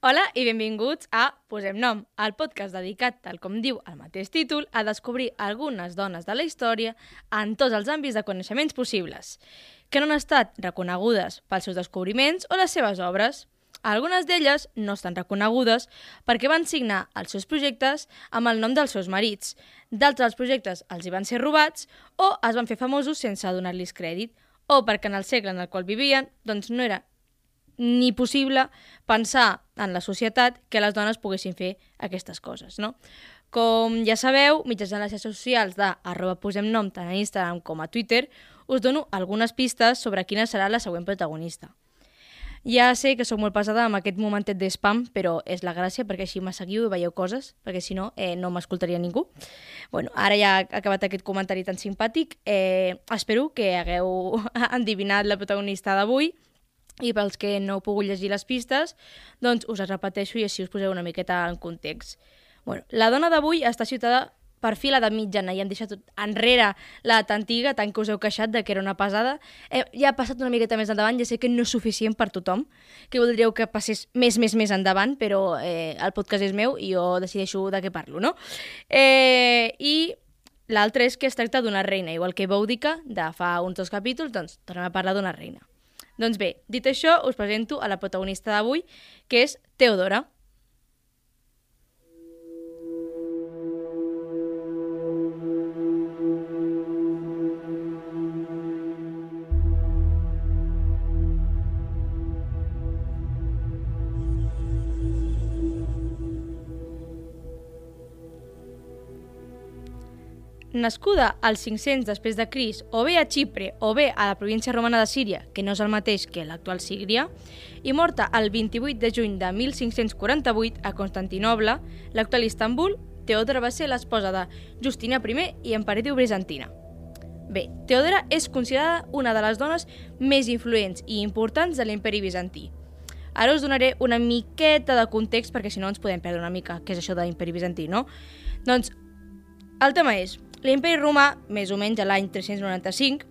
Hola i benvinguts a Posem Nom, el podcast dedicat, tal com diu el mateix títol, a descobrir algunes dones de la història en tots els àmbits de coneixements possibles, que no han estat reconegudes pels seus descobriments o les seves obres. Algunes d'elles no estan reconegudes perquè van signar els seus projectes amb el nom dels seus marits. D'altres dels projectes els hi van ser robats o es van fer famosos sense donar-los crèdit o perquè en el segle en el qual vivien doncs no era ni possible pensar en la societat que les dones poguessin fer aquestes coses, no? Com ja sabeu, mitjançant les xarxes socials de arroba posem nom tant a Instagram com a Twitter, us dono algunes pistes sobre quina serà la següent protagonista. Ja sé que sóc molt pesada amb aquest momentet de spam, però és la gràcia perquè així me seguiu i veieu coses, perquè si no, eh, no m'escoltaria ningú. bueno, ara ja ha acabat aquest comentari tan simpàtic. Eh, espero que hagueu endivinat la protagonista d'avui i pels que no heu pogut llegir les pistes, doncs us les repeteixo i així us poseu una miqueta en context. Bueno, la dona d'avui està ciutada per fi l'edat mitjana i hem deixat enrere l'edat antiga, tant que us heu queixat de que era una pesada. Eh, ja ha passat una miqueta més endavant, ja sé que no és suficient per tothom, que voldríeu que passés més, més, més endavant, però eh, el podcast és meu i jo decideixo de què parlo, no? Eh, I l'altre és que es tracta d'una reina, igual que Boudica, de fa uns dos capítols, doncs tornem a parlar d'una reina. Doncs bé, dit això, us presento a la protagonista d'avui, que és Teodora. Nascuda al 500 després de Cris, o bé a Xipre o bé a la província romana de Síria, que no és el mateix que l'actual Síria, i morta el 28 de juny de 1548 a Constantinoble, l'actual Istanbul, Teodora va ser l'esposa de Justina I i Emperatriu Bizantina. Bé, Teodora és considerada una de les dones més influents i importants de l'imperi bizantí. Ara us donaré una miqueta de context perquè si no ens podem perdre una mica què és això de l'imperi bizantí, no? Doncs el tema és, l'imperi romà, més o menys a l'any 395,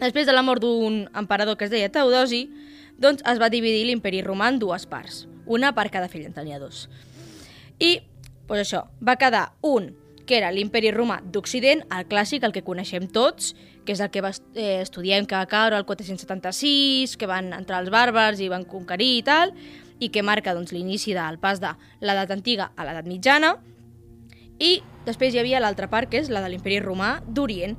després de la mort d'un emperador que es deia Teodosi, doncs es va dividir l'imperi romà en dues parts, una per cada fill, en tenia dos. I, doncs això, va quedar un que era l'imperi romà d'Occident, el clàssic, el que coneixem tots, que és el que va, eh, estudiem que va caure el 476, que van entrar els bàrbars i van conquerir i tal, i que marca doncs, l'inici del pas de l'edat antiga a l'edat mitjana, i després hi havia l'altra part, que és la de l'imperi romà d'Orient,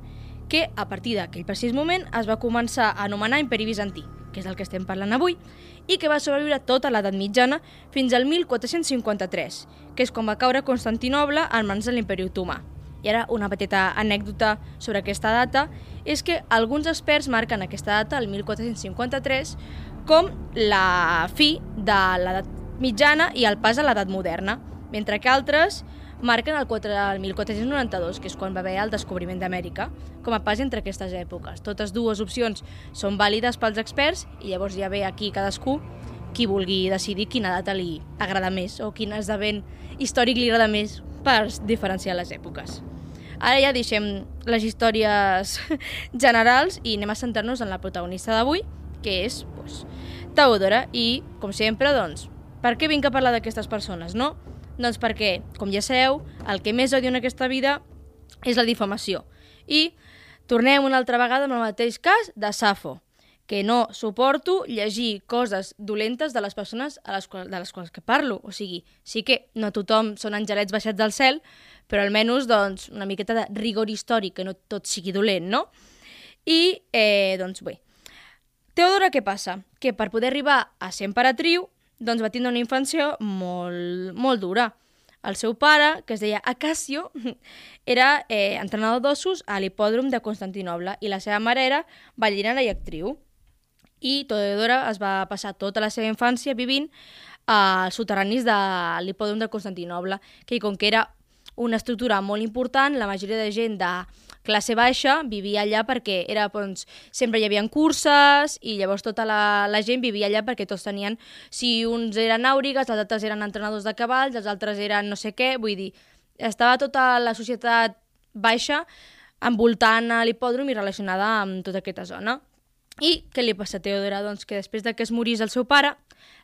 que a partir d'aquell precís moment es va començar a anomenar imperi bizantí, que és el que estem parlant avui, i que va sobreviure tota l'edat mitjana fins al 1453, que és quan va caure Constantinoble en mans de l'imperi otomà. I ara una petita anècdota sobre aquesta data és que alguns experts marquen aquesta data, el 1453, com la fi de l'edat mitjana i el pas a l'edat moderna, mentre que altres marquen el, 4, el 1492, que és quan va haver el descobriment d'Amèrica, com a pas entre aquestes èpoques. Totes dues opcions són vàlides pels experts i llavors ja ve aquí cadascú qui vulgui decidir quina data li agrada més o quin esdevent històric li agrada més per diferenciar les èpoques. Ara ja deixem les històries generals i anem a centrar-nos en la protagonista d'avui, que és pues, Teodora, i, com sempre, doncs, per què vinc a parlar d'aquestes persones, no? Doncs perquè, com ja sabeu, el que més odio en aquesta vida és la difamació. I tornem una altra vegada amb el mateix cas de Safo, que no suporto llegir coses dolentes de les persones a les quals, de les quals que parlo. O sigui, sí que no tothom són angelets baixats del cel, però almenys doncs, una miqueta de rigor històric, que no tot sigui dolent, no? I, eh, doncs bé, Teodora què passa? Que per poder arribar a ser emperatriu doncs va tindre una infància molt, molt dura. El seu pare, que es deia Acacio, era eh, entrenador d'ossos a l'hipòdrom de Constantinoble i la seva mare era ballarina i actriu. I Teodora es va passar tota la seva infància vivint als soterranis de l'hipòdrom de Constantinoble, que com que era una estructura molt important, la majoria de gent de classe baixa vivia allà perquè era, doncs, sempre hi havia curses i llavors tota la, la gent vivia allà perquè tots tenien, si uns eren àurigues, els altres eren entrenadors de cavalls, els altres eren no sé què, vull dir, estava tota la societat baixa envoltant l'hipòdrom i relacionada amb tota aquesta zona. I què li passa a Teodora? Doncs que després de que es morís el seu pare,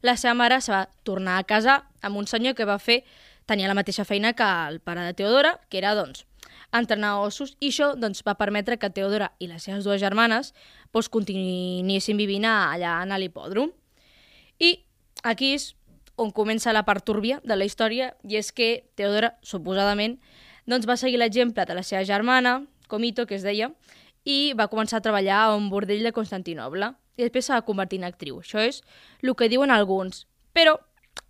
la seva mare se va tornar a casar amb un senyor que va fer tenia la mateixa feina que el pare de Teodora, que era, doncs, entrenar ossos, i això doncs, va permetre que Teodora i les seves dues germanes doncs, continuessin vivint allà en l'hipòdrom. I aquí és on comença la part túrbia de la història, i és que Teodora, suposadament, doncs, va seguir l'exemple de la seva germana, Comito, que es deia, i va començar a treballar a un bordell de Constantinoble. I després s'ha va convertir en actriu. Això és el que diuen alguns. Però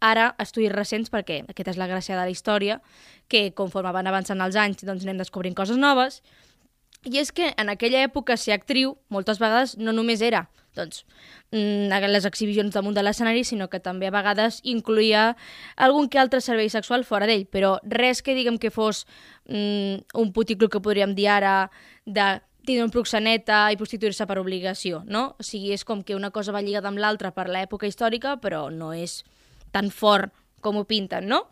Ara, estudis recents, perquè aquesta és la gràcia de la història, que conforme van avançant els anys doncs anem descobrint coses noves, i és que en aquella època ser actriu moltes vegades no només era doncs, mm, les exhibicions damunt de l'escenari, sinó que també a vegades incluïa algun que altre servei sexual fora d'ell, però res que diguem que fos mm, un puticlo que podríem dir ara de tindre un proxeneta i prostituir-se per obligació, no? O sigui, és com que una cosa va lligada amb l'altra per l'època històrica, però no és tan fort com ho pinten, no?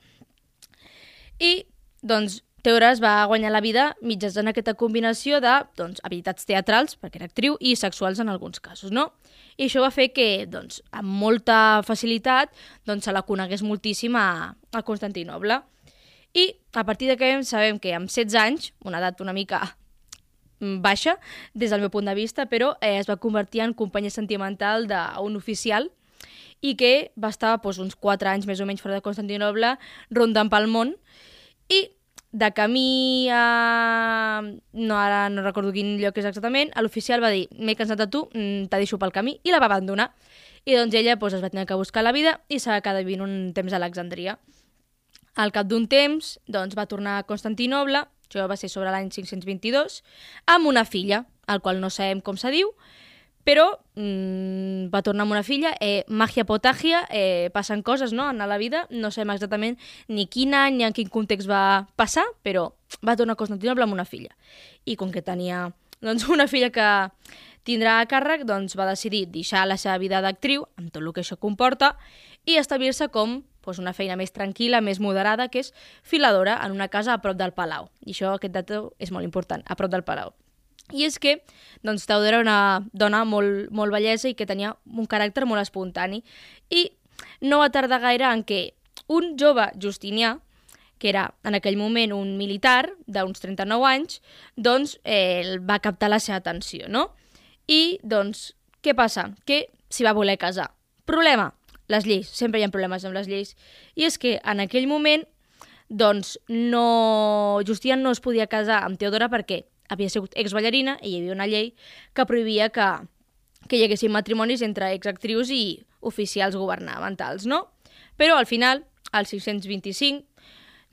I, doncs, Teora es va guanyar la vida mitjançant aquesta combinació de doncs, habilitats teatrals, perquè era actriu, i sexuals en alguns casos, no? I això va fer que, doncs, amb molta facilitat, doncs, se la conegués moltíssim a, a Constantinoble. I a partir de que sabem que amb 16 anys, una edat una mica baixa des del meu punt de vista, però eh, es va convertir en companya sentimental d'un oficial i que va estar doncs, uns 4 anys més o menys fora de Constantinoble rondant pel món i de camí a... no, ara no recordo quin lloc és exactament, l'oficial va dir m'he cansat de tu, mm, te deixo pel camí i la va abandonar. I doncs ella doncs, es va tenir que buscar la vida i s'ha quedat vivint un temps a Alexandria. Al cap d'un temps doncs, va tornar a Constantinoble, això va ser sobre l'any 522, amb una filla, al qual no sabem com se diu, però mmm, va tornar amb una filla, eh, màgia potàgia, eh, passen coses no, en la vida, no sabem exactament ni quin any ni en quin context va passar, però va tornar a Constantinople amb una filla. I com que tenia doncs, una filla que tindrà a càrrec, doncs va decidir deixar la seva vida d'actriu, amb tot el que això comporta, i establir-se com doncs, una feina més tranquil·la, més moderada, que és filadora en una casa a prop del Palau. I això, aquest dato, és molt important, a prop del Palau. I és que doncs, Teodora era una dona molt, molt bellesa i que tenia un caràcter molt espontani. I no va tardar gaire en què un jove Justinià, que era en aquell moment un militar d'uns 39 anys, doncs eh, va captar la seva atenció, no? I, doncs, què passa? Que s'hi va voler casar. Problema, les lleis, sempre hi ha problemes amb les lleis. I és que en aquell moment, doncs, no... Justinià no es podia casar amb Teodora perquè havia sigut exballarina i hi havia una llei que prohibia que, que hi haguessin matrimonis entre exactrius i oficials governamentals, no? Però al final, al 625,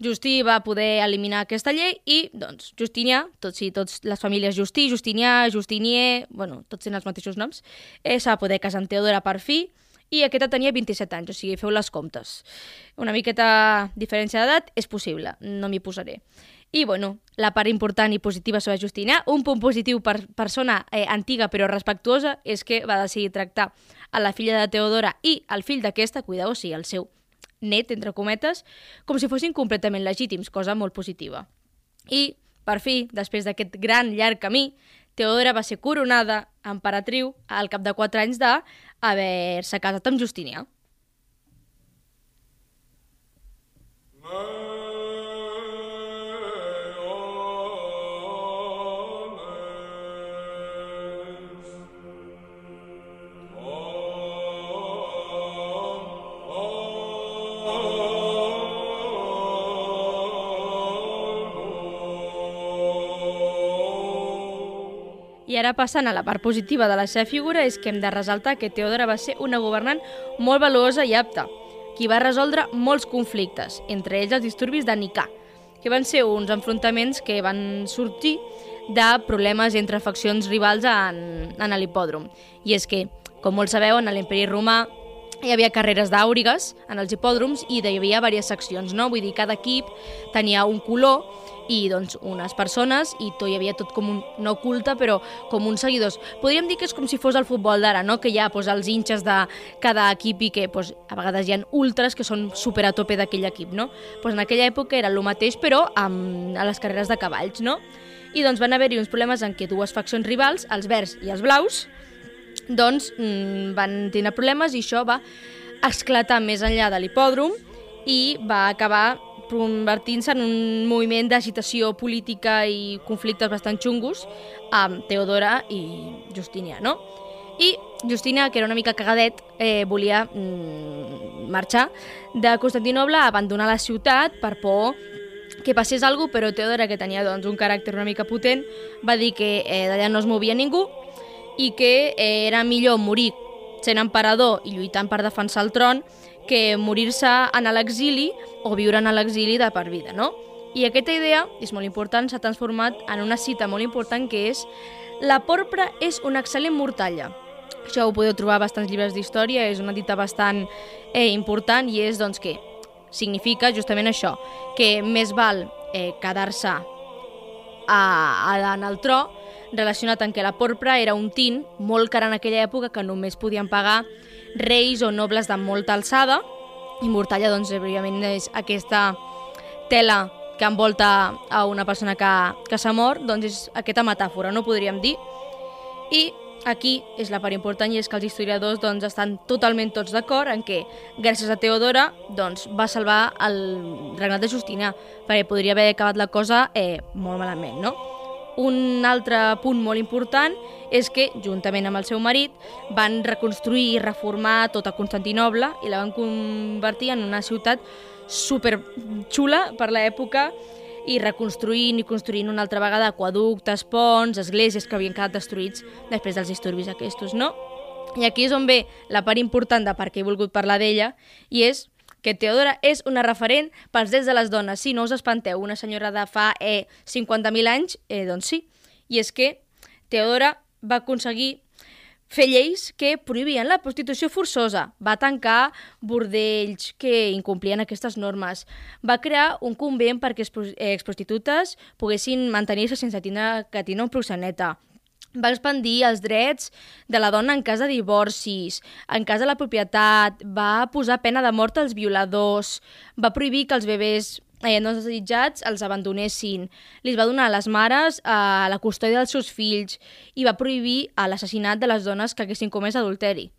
Justí va poder eliminar aquesta llei i, doncs, Justinià, tots i tots les famílies Justí, Justinià, Justinier, bueno, tots tenen els mateixos noms, eh, s'ha poder casar amb Teodora per fi i aquesta tenia 27 anys, o sigui, feu les comptes. Una miqueta diferència d'edat és possible, no m'hi posaré. I, bueno, la part important i positiva sobre Justina, un punt positiu per persona eh, antiga però respectuosa és que va decidir tractar a la filla de Teodora i al fill d'aquesta, cuidao, sigui, el seu net, entre cometes, com si fossin completament legítims, cosa molt positiva. I, per fi, després d'aquest gran llarg camí, Teodora va ser coronada emperatriu al cap de 4 anys d'haver-se casat amb Justinià. I ara passant a la part positiva de la seva figura és que hem de ressaltar que Teodora va ser una governant molt valuosa i apta, qui va resoldre molts conflictes, entre ells els disturbis de Nicà, que van ser uns enfrontaments que van sortir de problemes entre faccions rivals en, en l'hipòdrom. I és que Com molts sabeu, en l'imperi romà hi havia carreres d'àurigues en els hipòdroms i hi havia diverses seccions, no? Vull dir, cada equip tenia un color i doncs unes persones i tot, hi havia tot com un, no culte, però com uns seguidors. Podríem dir que és com si fos el futbol d'ara, no? que hi ha doncs, els hinxes de cada equip i que doncs, a vegades hi ha ultres que són super a tope d'aquell equip. No? Doncs en aquella època era el mateix, però amb, a les carreres de cavalls. No? I doncs van haver-hi uns problemes en què dues faccions rivals, els verds i els blaus, doncs mm, van tenir problemes i això va esclatar més enllà de l'hipòdrom i va acabar convertint-se en un moviment d'agitació política i conflictes bastant xungos amb Teodora i Justinià, no? I Justina, que era una mica cagadet, eh, volia mm, marxar de Constantinoble, abandonar la ciutat per por que passés alguna cosa, però Teodora, que tenia doncs, un caràcter una mica potent, va dir que eh, d'allà no es movia ningú i que eh, era millor morir sent emperador i lluitant per defensar el tron que morir-se en l'exili o viure en l'exili de per vida, no? I aquesta idea, és molt important, s'ha transformat en una cita molt important que és la porpra és una excel·lent mortalla. Això ho podeu trobar a bastants llibres d'història, és una dita bastant eh, important i és doncs, que significa justament això, que més val eh, quedar-se a, a, en el tro relacionat amb que la porpra era un tint molt car en aquella època que només podien pagar reis o nobles de molta alçada i mortalla, doncs, evidentment, és aquesta tela que envolta a una persona que, que s'ha mort, doncs és aquesta metàfora, no podríem dir. I aquí és la part important i és que els historiadors doncs, estan totalment tots d'acord en que gràcies a Teodora doncs, va salvar el regnat de Justina perquè podria haver acabat la cosa eh, molt malament, no? Un altre punt molt important és que, juntament amb el seu marit, van reconstruir i reformar tota Constantinoble i la van convertir en una ciutat super xula per l'època i reconstruint i construint una altra vegada aquaductes, ponts, esglésies que havien quedat destruïts després dels disturbis aquests, no? I aquí és on ve la part important de per què he volgut parlar d'ella, i és que Teodora és una referent pels drets de les dones. Sí, no us espanteu, una senyora de fa eh, 50.000 anys, eh, doncs sí. I és que Teodora va aconseguir fer lleis que prohibien la prostitució forçosa, va tancar bordells que incomplien aquestes normes, va crear un convent perquè les prostitutes poguessin mantenir-se sense tindre que tindre un proxeneta, va expandir els drets de la dona en cas de divorcis, en cas de la propietat, va posar pena de mort als violadors, va prohibir que els bebès eh, no desitjats els abandonessin, li va donar a les mares a eh, la custòdia dels seus fills i va prohibir l'assassinat de les dones que haguessin comès adulteri.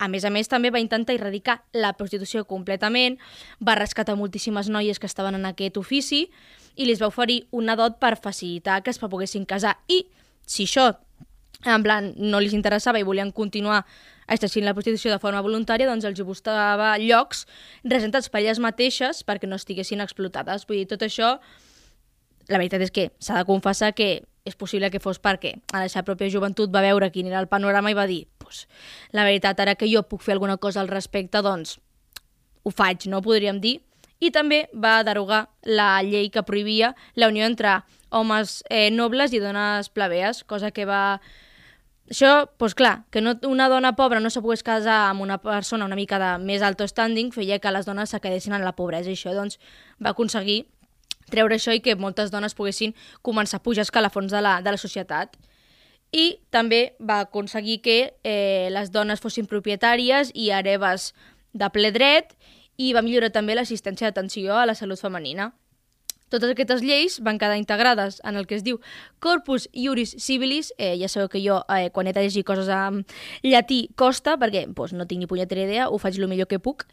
A més a més, també va intentar erradicar la prostitució completament, va rescatar moltíssimes noies que estaven en aquest ofici i li va oferir una dot per facilitar que es poguessin casar. I si això en plan, no li interessava i volien continuar exercint la prostitució de forma voluntària, doncs els buscava llocs resentats per elles mateixes perquè no estiguessin explotades. Vull dir, tot això, la veritat és que s'ha de confessar que és possible que fos perquè a la seva pròpia joventut va veure quin era el panorama i va dir pues, la veritat, ara que jo puc fer alguna cosa al respecte, doncs ho faig, no podríem dir. I també va derogar la llei que prohibia la unió entre homes eh, nobles i dones plebees, cosa que va això, doncs clar, que no, una dona pobra no se pogués casar amb una persona una mica de més alto standing feia que les dones se quedessin en la pobresa i això doncs, va aconseguir treure això i que moltes dones poguessin començar a pujar escalafons de la, de la societat. I també va aconseguir que eh, les dones fossin propietàries i hereves de ple dret i va millorar també l'assistència d'atenció a la salut femenina. Totes aquestes lleis van quedar integrades en el que es diu Corpus Iuris Civilis. Eh, ja sabeu que jo, eh, quan he de llegir coses en llatí, costa, perquè pues, no tinc ni punyetera idea, ho faig el millor que puc.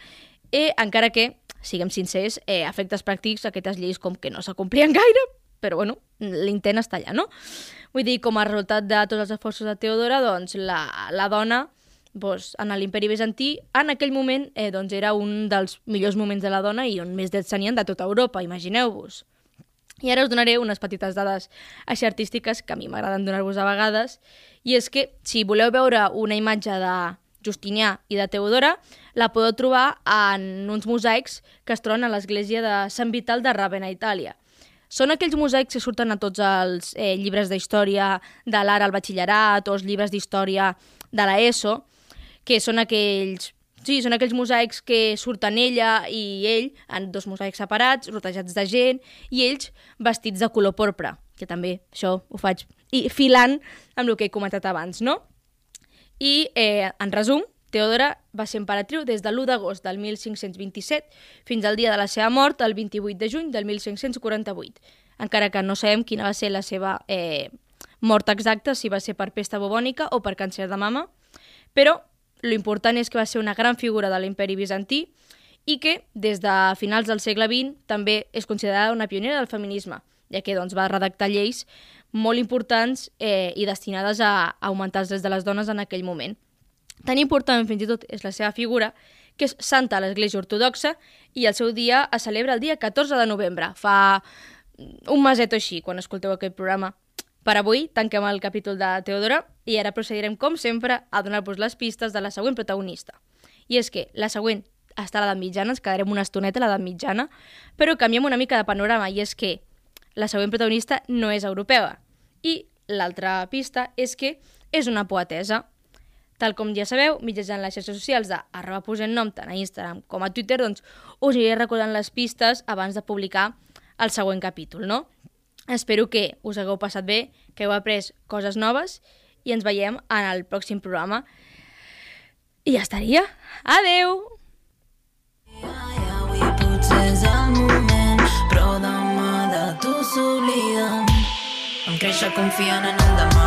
Eh, encara que, siguem sincers, eh, efectes pràctics, aquestes lleis com que no s'acomplien gaire, però bueno, l'intent està allà, no? Vull dir, com a resultat de tots els esforços de Teodora, doncs la, la dona doncs, en l'imperi bizantí, en aquell moment eh, doncs, era un dels millors moments de la dona i on més drets tenien de tota Europa, imagineu-vos. I ara us donaré unes petites dades així artístiques que a mi m'agraden donar-vos a vegades, i és que si voleu veure una imatge de Justinià i de Teodora, la podeu trobar en uns mosaics que es troben a l'església de Sant Vital de Ravenna, Itàlia. Són aquells mosaics que surten a tots els eh, llibres d'història de l'ara al batxillerat o els llibres d'història de l'ESO, que són aquells Sí, són aquells mosaics que surten ella i ell, en dos mosaics separats, rotejats de gent, i ells vestits de color porpra, que també això ho faig i filant amb el que he comentat abans, no? I, eh, en resum, Teodora va ser emperatriu des de l'1 d'agost del 1527 fins al dia de la seva mort, el 28 de juny del 1548, encara que no sabem quina va ser la seva eh, mort exacta, si va ser per pesta bubònica o per càncer de mama, però lo important és que va ser una gran figura de l'imperi bizantí i que, des de finals del segle XX, també és considerada una pionera del feminisme, ja que doncs, va redactar lleis molt importants eh, i destinades a augmentar els drets de les dones en aquell moment. Tan important fins i tot és la seva figura que és santa a l'Església Ortodoxa i el seu dia es celebra el dia 14 de novembre, fa un meset o així, quan escolteu aquest programa. Per avui tanquem el capítol de Teodora i ara procedirem, com sempre, a donar-vos les pistes de la següent protagonista. I és que la següent està a l'edat mitjana, ens quedarem una estoneta a l'edat mitjana, però canviem una mica de panorama i és que la següent protagonista no és europea. I l'altra pista és que és una poetesa. Tal com ja sabeu, mitjançant les xarxes socials de arroba posem nom tant a Instagram com a Twitter, doncs us aniré recordant les pistes abans de publicar el següent capítol, no? Espero que us hagueu passat bé, que heu après coses noves i ens veiem en el pròxim programa. I ja estaria. Adeu! Vam créixer confiant en el demà,